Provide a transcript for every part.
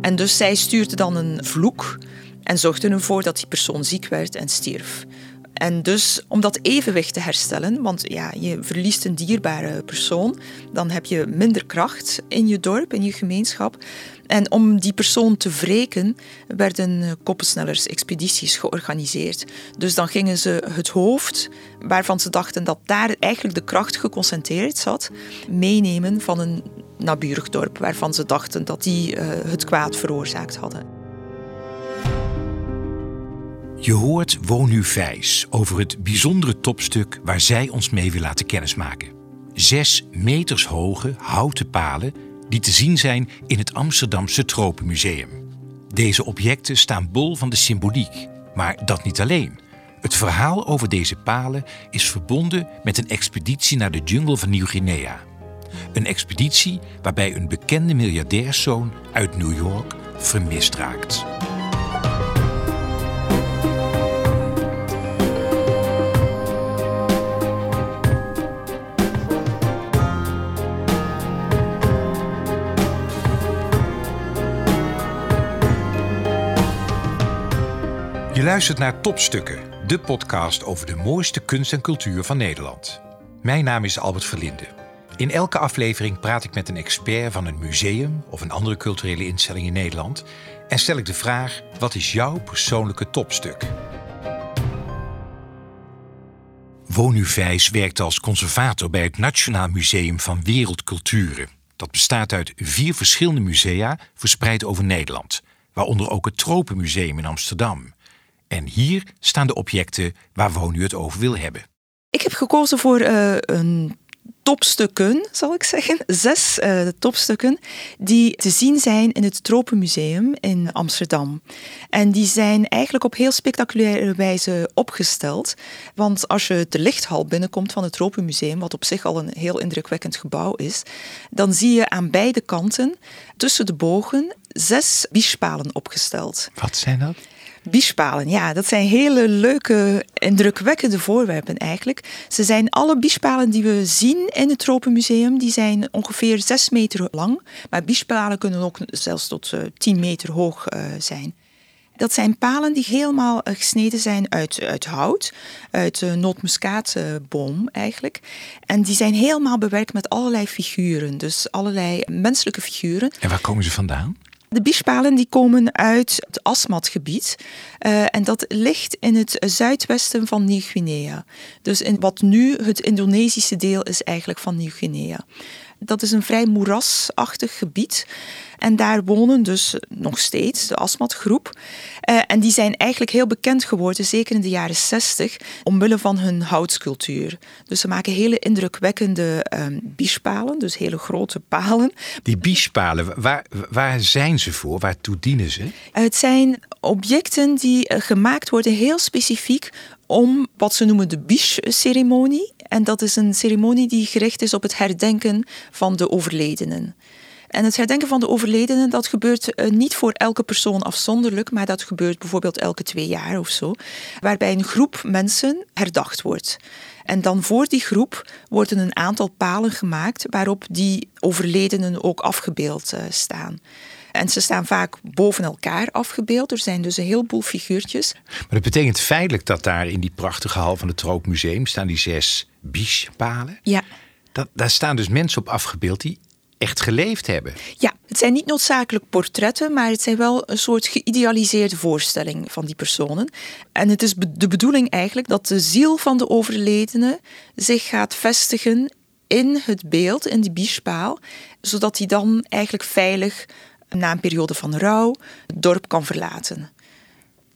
En dus zij stuurde dan een vloek en zorgde ervoor dat die persoon ziek werd en stierf. En dus om dat evenwicht te herstellen, want ja, je verliest een dierbare persoon, dan heb je minder kracht in je dorp, in je gemeenschap. En om die persoon te wreken, werden koppensnellers-expedities georganiseerd. Dus dan gingen ze het hoofd, waarvan ze dachten dat daar eigenlijk de kracht geconcentreerd zat, meenemen van een naburig dorp, waarvan ze dachten dat die uh, het kwaad veroorzaakt hadden. Je hoort Wonu Vijs over het bijzondere topstuk waar zij ons mee wil laten kennismaken. Zes meters hoge houten palen die te zien zijn in het Amsterdamse Tropenmuseum. Deze objecten staan bol van de symboliek, maar dat niet alleen. Het verhaal over deze palen is verbonden met een expeditie naar de jungle van Nieuw-Guinea. Een expeditie waarbij een bekende miljardairszoon uit New York vermist raakt. Luistert naar Topstukken, de podcast over de mooiste kunst en cultuur van Nederland. Mijn naam is Albert Verlinde. In elke aflevering praat ik met een expert van een museum of een andere culturele instelling in Nederland en stel ik de vraag: wat is jouw persoonlijke topstuk? Wonu Vijs werkt als conservator bij het Nationaal Museum van Wereldculturen. Dat bestaat uit vier verschillende musea verspreid over Nederland, waaronder ook het Tropenmuseum in Amsterdam. En hier staan de objecten waar Wonu het over wil hebben. Ik heb gekozen voor uh, een topstukken, zal ik zeggen. Zes uh, topstukken die te zien zijn in het Tropenmuseum in Amsterdam. En die zijn eigenlijk op heel spectaculaire wijze opgesteld. Want als je de lichthal binnenkomt van het Tropenmuseum, wat op zich al een heel indrukwekkend gebouw is, dan zie je aan beide kanten, tussen de bogen, zes biespalen opgesteld. Wat zijn dat? Biespalen, ja, dat zijn hele leuke, indrukwekkende voorwerpen eigenlijk. Ze zijn alle biespalen die we zien in het Tropenmuseum, die zijn ongeveer 6 meter lang. Maar biespalen kunnen ook zelfs tot uh, eh, 10 meter hoog uh, zijn. Dat zijn palen die helemaal uh, gesneden zijn uit, uit hout, uit nootmuskaatboom eigenlijk. En die zijn helemaal bewerkt met allerlei figuren, dus allerlei menselijke figuren. En waar komen ze vandaan? De biespalen die komen uit het Asmatgebied. Uh, en dat ligt in het zuidwesten van Nieuw-Guinea. Dus in wat nu het Indonesische deel is eigenlijk van Nieuw-Guinea. Dat is een vrij moerasachtig gebied. En daar wonen dus nog steeds de Asmat-groep. Uh, en die zijn eigenlijk heel bekend geworden, zeker in de jaren 60, omwille van hun houtscultuur. Dus ze maken hele indrukwekkende um, biespalen, dus hele grote palen. Die biespalen, waar, waar zijn ze voor? Waartoe dienen ze? het zijn objecten die uh, gemaakt worden heel specifiek om wat ze noemen de biche-ceremonie. En dat is een ceremonie die gericht is op het herdenken van de overledenen. En het herdenken van de overledenen, dat gebeurt uh, niet voor elke persoon afzonderlijk, maar dat gebeurt bijvoorbeeld elke twee jaar of zo, waarbij een groep mensen herdacht wordt. En dan voor die groep worden een aantal palen gemaakt waarop die overledenen ook afgebeeld uh, staan. En ze staan vaak boven elkaar afgebeeld. Er zijn dus een heleboel figuurtjes. Maar dat betekent feitelijk dat daar in die prachtige hal van het Troopmuseum staan die zes biespalen. Ja. Dat, daar staan dus mensen op afgebeeld die echt geleefd hebben. Ja, het zijn niet noodzakelijk portretten, maar het zijn wel een soort geïdealiseerde voorstelling van die personen. En het is de bedoeling eigenlijk dat de ziel van de overledene zich gaat vestigen in het beeld, in die biespaal, zodat hij dan eigenlijk veilig na een periode van rouw het dorp kan verlaten.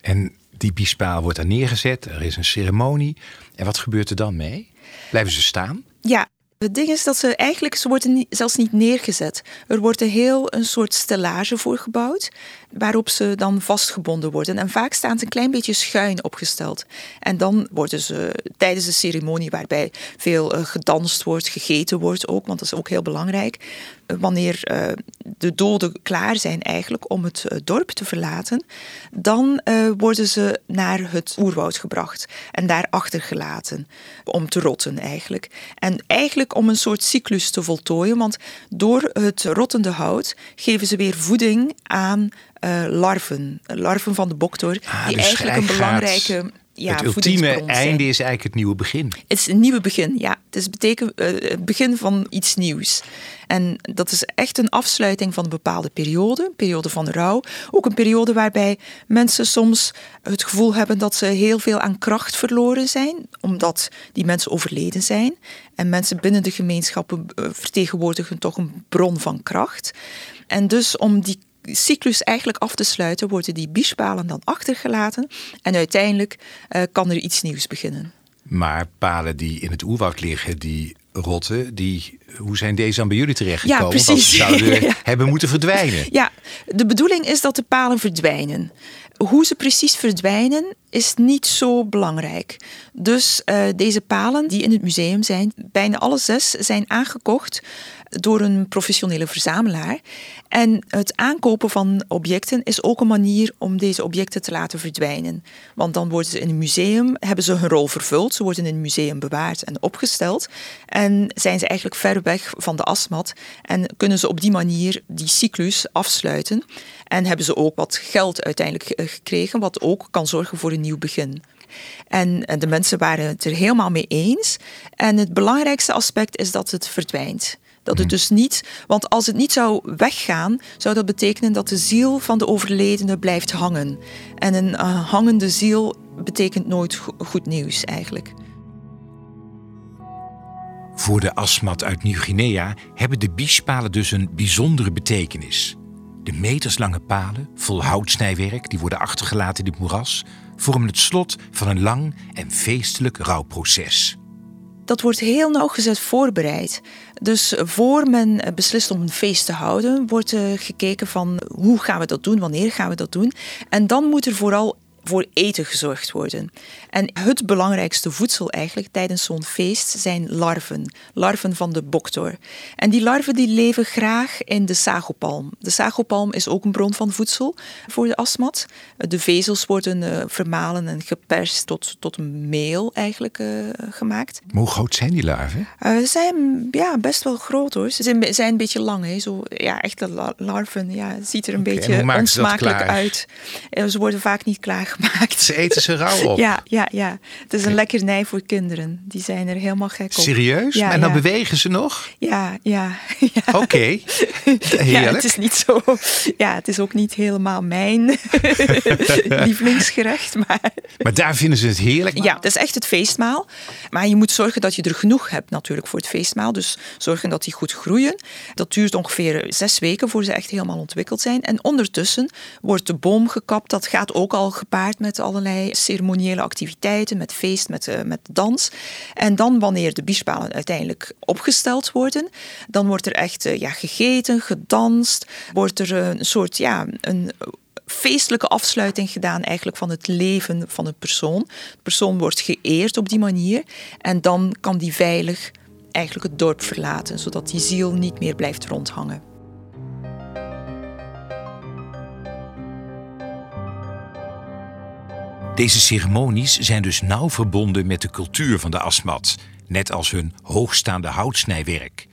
En die biespaal wordt daar neergezet, er is een ceremonie. En wat gebeurt er dan mee? Blijven ze staan? Ja, het ding is dat ze eigenlijk, ze worden zelfs niet neergezet. Er wordt een heel een soort stellage voor gebouwd, waarop ze dan vastgebonden worden. En vaak staan ze een klein beetje schuin opgesteld. En dan worden ze tijdens de ceremonie, waarbij veel uh, gedanst wordt, gegeten wordt ook, want dat is ook heel belangrijk. Wanneer uh, de doden klaar zijn eigenlijk om het eh, dorp te verlaten, dan uh, worden ze naar het oerwoud gebracht en daar achtergelaten om te rotten eigenlijk. En eigenlijk om een soort cyclus te voltooien, want door het rottende hout geven ze weer voeding aan larven, larven van de boktor, ah, die dus eigenlijk een belangrijke ja, het ultieme einde is eigenlijk het nieuwe begin. Het is een nieuwe begin, ja. Het is betekent uh, het begin van iets nieuws. En dat is echt een afsluiting van een bepaalde periode, een periode van rouw. Ook een periode waarbij mensen soms het gevoel hebben dat ze heel veel aan kracht verloren zijn, omdat die mensen overleden zijn. En mensen binnen de gemeenschappen uh, vertegenwoordigen toch een bron van kracht. En dus om die cyclus eigenlijk af te sluiten, worden die biespalen dan achtergelaten en uiteindelijk uh, kan er iets nieuws beginnen. Maar palen die in het oerwoud liggen, die rotten, die, hoe zijn deze dan bij jullie terechtgekomen? Ja, precies. Want ze zouden ja. hebben moeten verdwijnen. Ja, de bedoeling is dat de palen verdwijnen. Hoe ze precies verdwijnen is niet zo belangrijk. Dus uh, deze palen die in het museum zijn, bijna alle zes zijn aangekocht door een professionele verzamelaar. En het aankopen van objecten is ook een manier om deze objecten te laten verdwijnen. Want dan worden ze in een museum, hebben ze hun rol vervuld. Ze worden in een museum bewaard en opgesteld. En zijn ze eigenlijk ver weg van de asmat. En kunnen ze op die manier die cyclus afsluiten. En hebben ze ook wat geld uiteindelijk gekregen, wat ook kan zorgen voor een nieuw begin. En de mensen waren het er helemaal mee eens. En het belangrijkste aspect is dat het verdwijnt. Dat het mhm. dus niet, want als het niet zou weggaan, zou dat betekenen dat de ziel van de overledene blijft hangen. En een uh, hangende ziel betekent nooit goed nieuws eigenlijk. Voor de asmat uit Nieuw-Guinea hebben de biespalen dus een bijzondere betekenis. De meterslange palen, vol houtsnijwerk, die worden achtergelaten in het moeras, vormen het slot van een lang en feestelijk rouwproces dat wordt heel nauwgezet voorbereid. Dus voor men beslist om een feest te houden, wordt gekeken van hoe gaan we dat doen, wanneer gaan we dat doen. En dan moet er vooral voor eten gezorgd worden. En het belangrijkste voedsel eigenlijk tijdens zo'n feest zijn larven. Larven van de boktor. En die larven die leven graag in de sagopalm. De sagopalm is ook een bron van voedsel voor de asmat. De vezels worden uh, vermalen en geperst tot, tot meel eigenlijk uh, gemaakt. Maar hoe groot zijn die larven? Uh, ze zijn ja, best wel groot hoor. Ze zijn, zijn een beetje lang. Hè. Zo, ja, echte larven. Ja, het ziet er een okay, beetje onsmakelijk uit. Ze worden vaak niet klaar gemaakt. Ze eten ze rauw op? Ja, ja, ja. Het is een lekkernij voor kinderen. Die zijn er helemaal gek op. Serieus? Ja, en dan bewegen ze nog? Ja, ja. ja. Oké, okay. Ja, het is niet zo... Ja, het is ook niet helemaal mijn lievelingsgerecht, maar... Maar daar vinden ze het heerlijk? Ja, het is echt het feestmaal. Maar je moet zorgen dat je er genoeg hebt natuurlijk voor het feestmaal. Dus zorgen dat die goed groeien. Dat duurt ongeveer zes weken voor ze echt helemaal ontwikkeld zijn. En ondertussen wordt de boom gekapt. Dat gaat ook al gepaard met allerlei ceremoniële activiteiten, met feest, met, uh, met dans. En dan wanneer de biespalen uiteindelijk opgesteld worden, dan wordt er echt uh, ja, gegeten, gedanst, wordt er een soort ja, een feestelijke afsluiting gedaan eigenlijk van het leven van de persoon. De persoon wordt geëerd op die manier en dan kan die veilig eigenlijk het dorp verlaten, zodat die ziel niet meer blijft rondhangen. Deze ceremonies zijn dus nauw verbonden met de cultuur van de Asmat, net als hun hoogstaande houtsnijwerk.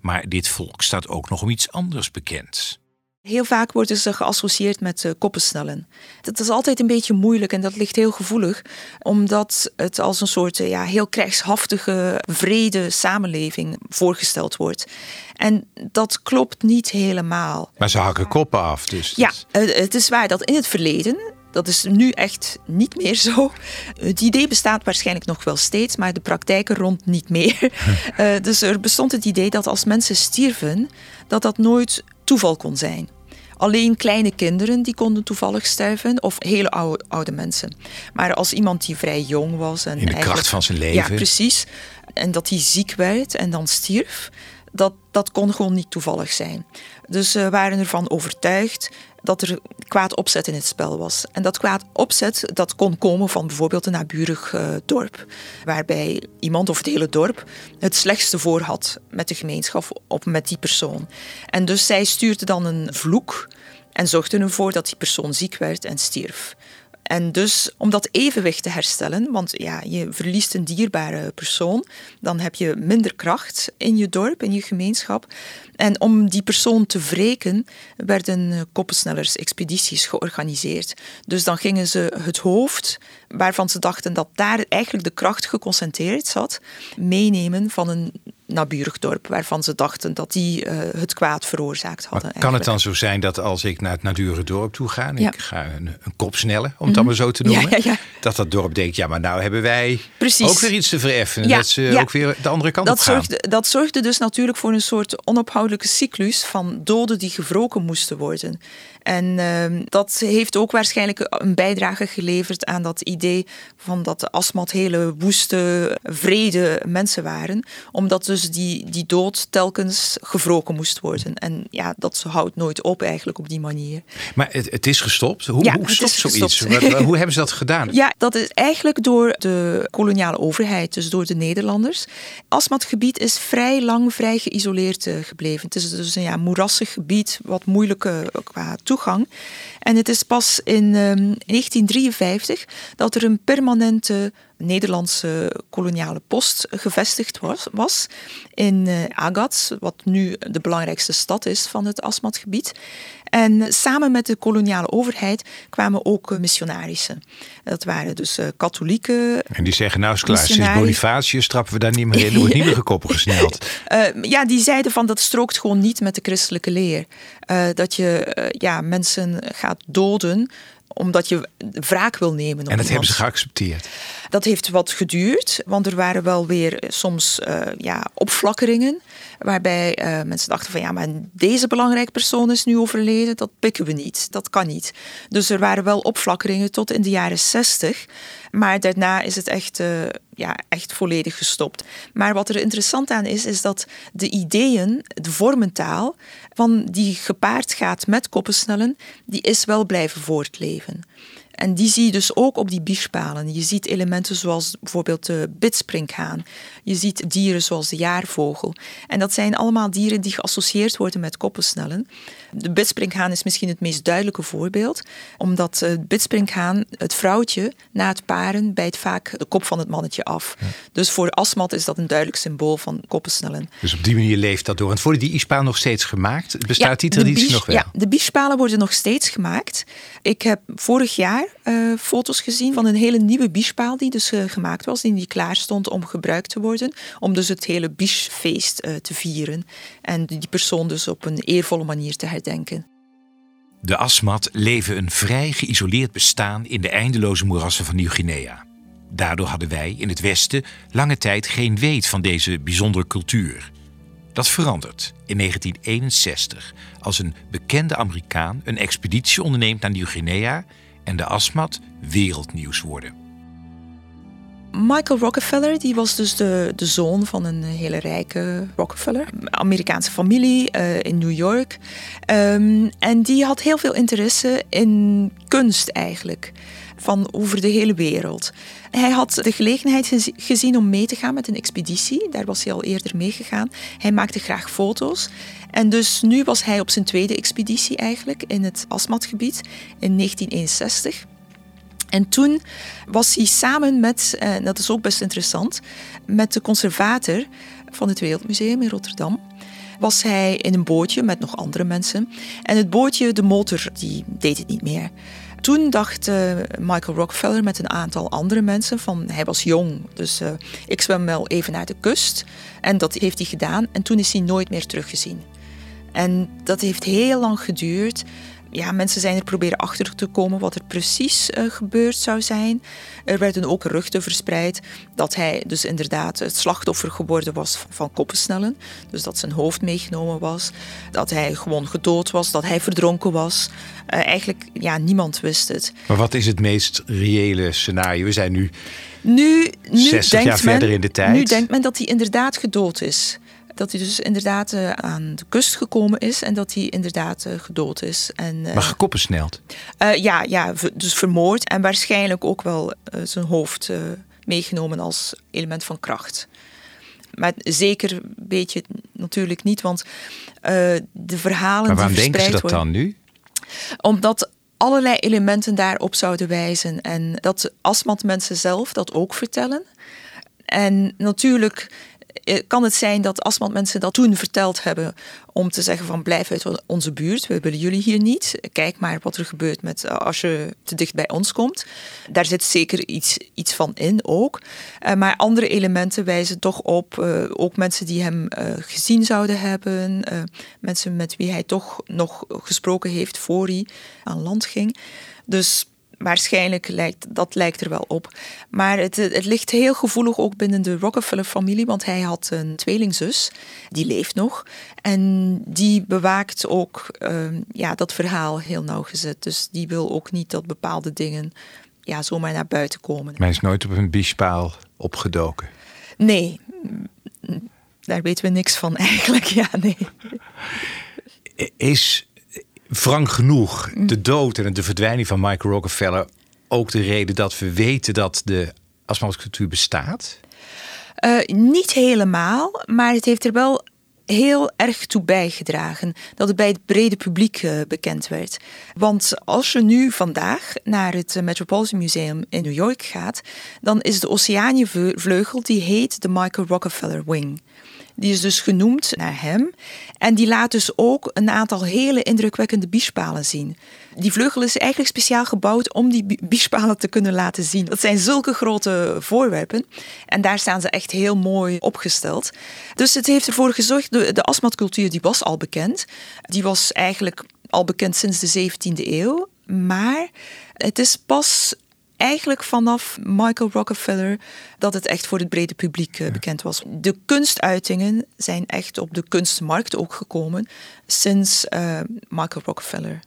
Maar dit volk staat ook nog om iets anders bekend. Heel vaak worden ze geassocieerd met uh, koppensnellen. Dat is altijd een beetje moeilijk en dat ligt heel gevoelig, omdat het als een soort uh, ja, heel krijgshaftige, vrede samenleving voorgesteld wordt. En dat klopt niet helemaal. Maar ze hakken koppen af, dus. Ja, het is waar dat in het verleden dat is nu echt niet meer zo. Het idee bestaat waarschijnlijk nog wel steeds, maar de praktijken rond niet meer. uh, dus er bestond het idee dat als mensen stierven, dat dat nooit toeval kon zijn. Alleen kleine kinderen die konden toevallig sterven of hele oude, oude mensen. Maar als iemand die vrij jong was en in de kracht van zijn leven. Ja, precies. En dat hij ziek werd en dan stierf, dat, dat kon gewoon niet toevallig zijn. Dus ze waren ervan overtuigd dat er kwaad opzet in het spel was. En dat kwaad opzet dat kon komen van bijvoorbeeld een naburig uh, dorp, waarbij iemand of het hele dorp het slechtste voor had met de gemeenschap of met die persoon. En dus zij stuurde dan een vloek en zorgde ervoor dat die persoon ziek werd en stierf. En dus om dat evenwicht te herstellen, want ja, je verliest een dierbare persoon, dan heb je minder kracht in je dorp, in je gemeenschap. En om die persoon te wreken, werden eh, koppensnellers-expedities georganiseerd. Dus dan gingen ze het hoofd, waarvan ze dachten dat daar eigenlijk de kracht geconcentreerd zat, meenemen van een naburig dorp, waarvan ze dachten dat die uh, het kwaad veroorzaakt hadden. kan het dan zo zijn dat als ik naar het naburige dorp toe ga, en ik ga een, een, kop snellen, om het mm maar zo te noemen, ja, ja, dat dat dorp denkt, ja, maar nou hebben wij Precies. ook weer iets te vereffen, dat ze ook weer de andere kant dat op gaan. Zorgde, dat zorgde dus natuurlijk voor een soort onophoudelijke cyclus van doden die gewroken moesten worden. En uh, dat heeft ook waarschijnlijk een bijdrage geleverd aan dat idee van dat de Asmat hele woeste, vrede mensen waren. Omdat dus die, die dood telkens gewroken moest worden. En ja, dat houdt nooit op eigenlijk op die manier. Maar het, het is gestopt? Hoe, ja, hoe stopt zoiets? hoe hebben ze dat gedaan? Ja, dat is eigenlijk door de koloniale overheid, dus door de Nederlanders. Asmatgebied is vrij lang vrij geïsoleerd eh, gebleven. Het is dus een ja, moerassig gebied, wat moeilijke eh, qua toegang en het is pas in 1953 ehm, dat er een permanente Nederlandse koloniale post gevestigd was, was in uh, Agats, wat nu de belangrijkste stad is van het Asmatgebied. En samen met de koloniale overheid kwamen ook missionarissen. Dat waren dus uh, katholieken. En die zeggen, nou is klaar, sinds Bonifatius trappen we daar niet meer in. Er wordt niet meer gekoppel gesneld. Uh, ja, die zeiden van dat strookt gewoon niet met de christelijke leer. Dat je ja, mensen gaat doden omdat je wraak wil nemen. En dat hebben ze geaccepteerd? Dat heeft wat geduurd, want er waren wel weer soms uh, ja, opflakkeringen. Waarbij uh, mensen dachten van ja, maar deze belangrijke persoon is nu overleden, dat pikken we niet, dat kan niet. Dus er waren wel opflakkeringen tot in de jaren zestig. Maar daarna is het echt, uh, ja, echt volledig gestopt. Maar wat er interessant aan is, is dat de ideeën, de vormentaal, van die gepaard gaat met koppensnellen, die is wel blijven voortleven. En die zie je dus ook op die biespalen. Je ziet elementen zoals bijvoorbeeld de bitsprinkhaan. Je ziet dieren zoals de jaarvogel. En dat zijn allemaal dieren die geassocieerd worden met koppensnellen. De bitsprinkhaan is misschien het meest duidelijke voorbeeld, omdat de bitsprinkhaan, het vrouwtje, na het paren bijt vaak de kop van het mannetje af. Dus voor Asmat is dat een duidelijk symbool van koppensnellen. Dus op die manier leeft dat door. En worden die ispalen nog steeds gemaakt? Bestaat die traditie nog wel? Ja, de biespalen worden nog steeds gemaakt. Ik heb vorig jaar uh, foto's gezien van een hele nieuwe biespaal die dus uh, gemaakt was, die, die klaar stond om gebruikt te worden, om dus het hele biesfeest uh, te vieren en die persoon dus op een eervolle manier te herdenken. De Asmat leven een vrij geïsoleerd bestaan in de eindeloze moerassen van Nieuw-Guinea. Daardoor hadden wij in het Westen lange tijd geen weet van deze bijzondere cultuur. Dat verandert in 1961 als een bekende Amerikaan een expeditie onderneemt naar Nieuw-Guinea en de Asmat wereldnieuws worden. Michael Rockefeller die was dus de, de zoon van een hele rijke Rockefeller, Amerikaanse familie uh, in New York. Um, en die had heel veel interesse in kunst eigenlijk, van over de hele wereld. Hij had de gelegenheid gezien om mee te gaan met een expeditie. Daar was hij al eerder meegegaan. Hij maakte graag foto's. En dus nu was hij op zijn tweede expeditie eigenlijk in het Asmatgebied in 1961. En toen was hij samen met, en dat is ook best interessant, met de conservator van het Wereldmuseum in Rotterdam was hij in een bootje met nog andere mensen. En het bootje, de motor, die deed het niet meer. Toen dacht uh, Michael Rockefeller met een aantal andere mensen van hij was jong, dus uh, ik zwem wel even naar de kust. En dat heeft hij gedaan en toen is hij nooit meer teruggezien. En dat heeft heel lang geduurd ja, mensen zijn er proberen achter te komen wat er precies uh, gebeurd zou zijn. Er werden ook geruchten verspreid dat hij dus inderdaad het slachtoffer geworden was van koppensnellen. Dus dat zijn hoofd meegenomen was, dat hij gewoon gedood was, dat hij verdronken was. Uh, eigenlijk, ja, niemand wist het. Maar wat is het meest reële scenario? We zijn nu, nu, nu 60 jaar verder in de tijd. Nu denkt men dat hij inderdaad gedood is Dat hij dus inderdaad uh, aan de kust gekomen is en dat hij inderdaad uh, gedood is. En, maar gekoppersneld? ja, ja, dus vermoord en waarschijnlijk ook wel zijn hoofd meegenomen als element van kracht. Maar zeker weet je het natuurlijk niet, want de verhalen. Maar waarom die denken ze dat worden, dan nu? Omdat allerlei elementen daarop zouden wijzen. En dat Asmat mensen zelf dat ook vertellen. En natuurlijk eh, kan het zijn dat Asmat mensen dat toen verteld hebben om te zeggen van blijf uit onze buurt, we willen jullie hier niet. Kijk maar wat er gebeurt met eh, als je te dicht bij ons komt. Daar zit zeker iets, iets van in ook. Uh, maar andere elementen wijzen toch op, ook mensen die hem gezien zouden hebben, mensen met wie hij toch nog gesproken heeft voor hij aan land ging. Dus waarschijnlijk lijkt dat lijkt er wel op. Maar het, het ligt heel gevoelig ook binnen de Rockefeller-familie, want hij had een tweelingzus, die leeft nog. En die bewaakt ook uh, ja, dat verhaal heel nauwgezet. Dus die wil ook niet dat bepaalde dingen ja, zomaar naar buiten komen. Maar hij is nooit op een biespaal opgedoken? Nee, daar weten we niks van eigenlijk. Ja, nee. Is wrang genoeg de dood en de verdwijning van Michael Rockefeller ook de reden dat we weten dat de cultuur bestaat? Uh, niet helemaal, maar het heeft er wel heel erg toe bijgedragen dat het bij het brede publiek uh, bekend werd. Want als je nu vandaag naar het Metropolitan Museum in New York gaat, dan is de Oceanië-vleugel die heet de Michael Rockefeller Wing. Die is dus genoemd naar hem. En die laat dus ook een aantal hele indrukwekkende biespalen zien. Die vleugel is eigenlijk speciaal gebouwd om die biespalen te kunnen laten zien. Dat zijn zulke grote voorwerpen. En daar staan ze echt heel mooi opgesteld. Dus het heeft ervoor gezorgd, de, de asmatcultuur die was al bekend. Die was eigenlijk al bekend sinds de 17e eeuw. Maar het is pas eigenlijk vanaf Michael Rockefeller dat het echt voor het brede publiek uh, bekend was. De kunstuitingen zijn echt op de kunstmarkt ook gekomen sinds uh, Michael Rockefeller.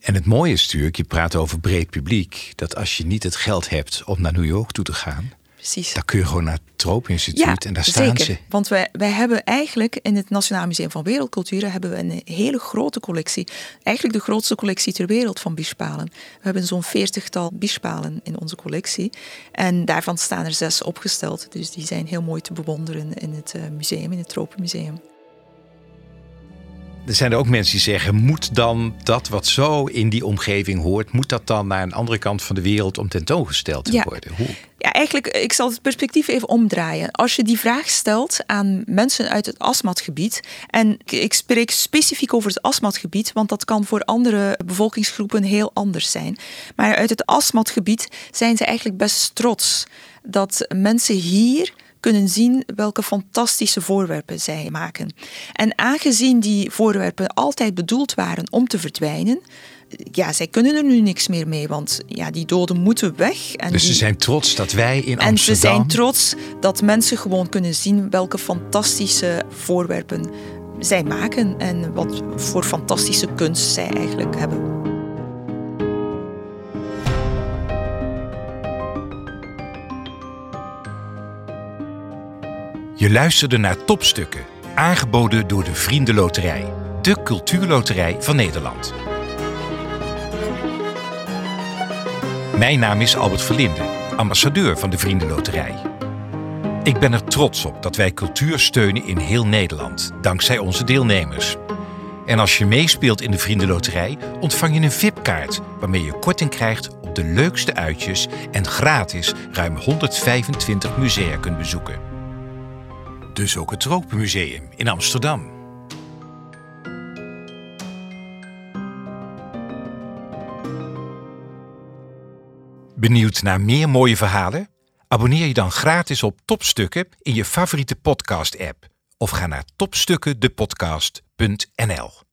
En het mooie is natuurlijk, je praat over breed publiek, dat als je niet het geld hebt om naar New York toe te gaan, Precies. Dan kun je gewoon naar het Tropeninstituut en daar staan zeker. ze. Want wij, wij hebben eigenlijk in het Nationaal Museum van Wereldcultuur hebben we een hele grote collectie. Eigenlijk de grootste collectie ter wereld van biespalen. We hebben zo'n veertigtal biespalen in onze collectie. En daarvan staan er zes opgesteld. Dus die zijn heel mooi te bewonderen in het eh, museum, in het Tropenmuseum. Er zijn er ook mensen die zeggen: moet dan dat wat zo in die omgeving hoort, moet dat dan naar een andere kant van de wereld om tentoongesteld te worden? Hoe? Ja, eigenlijk, ik zal het perspectief even omdraaien. Als je die vraag stelt aan mensen uit het asmatgebied, en ik spreek specifiek over het asmatgebied, want dat kan voor andere bevolkingsgroepen heel anders zijn. Maar uit het asmatgebied zijn ze eigenlijk best trots dat mensen hier kunnen zien welke fantastische voorwerpen zij maken. En aangezien die voorwerpen altijd bedoeld waren om te verdwijnen, ja, zij kunnen er nu niks meer mee, want ja, die doden moeten weg. En dus ze zijn trots dat wij in Amsterdam... En ze zijn trots dat mensen gewoon kunnen zien welke fantastische voorwerpen zij maken en wat voor fantastische kunst zij eigenlijk hebben. Je luisterde naar Topstukken, aangeboden door de Vriendenloterij, de cultuurloterij van Nederland. Mijn naam is Albert Verlinde, ambassadeur van de Vriendenloterij. Ik ben er trots op dat wij cultuur steunen in heel Nederland, dankzij onze deelnemers. En als je meespeelt in de Vriendenloterij, ontvang je een VIP-kaart waarmee je korting krijgt op de leukste uitjes en gratis ruim 125 musea kunt bezoeken. Dus ook het Tropenmuseum in Amsterdam. Benieuwd naar meer mooie verhalen? Abonneer je dan gratis op Topstukken in je favoriete podcast-app of ga naar topstukkendepodcast.nl.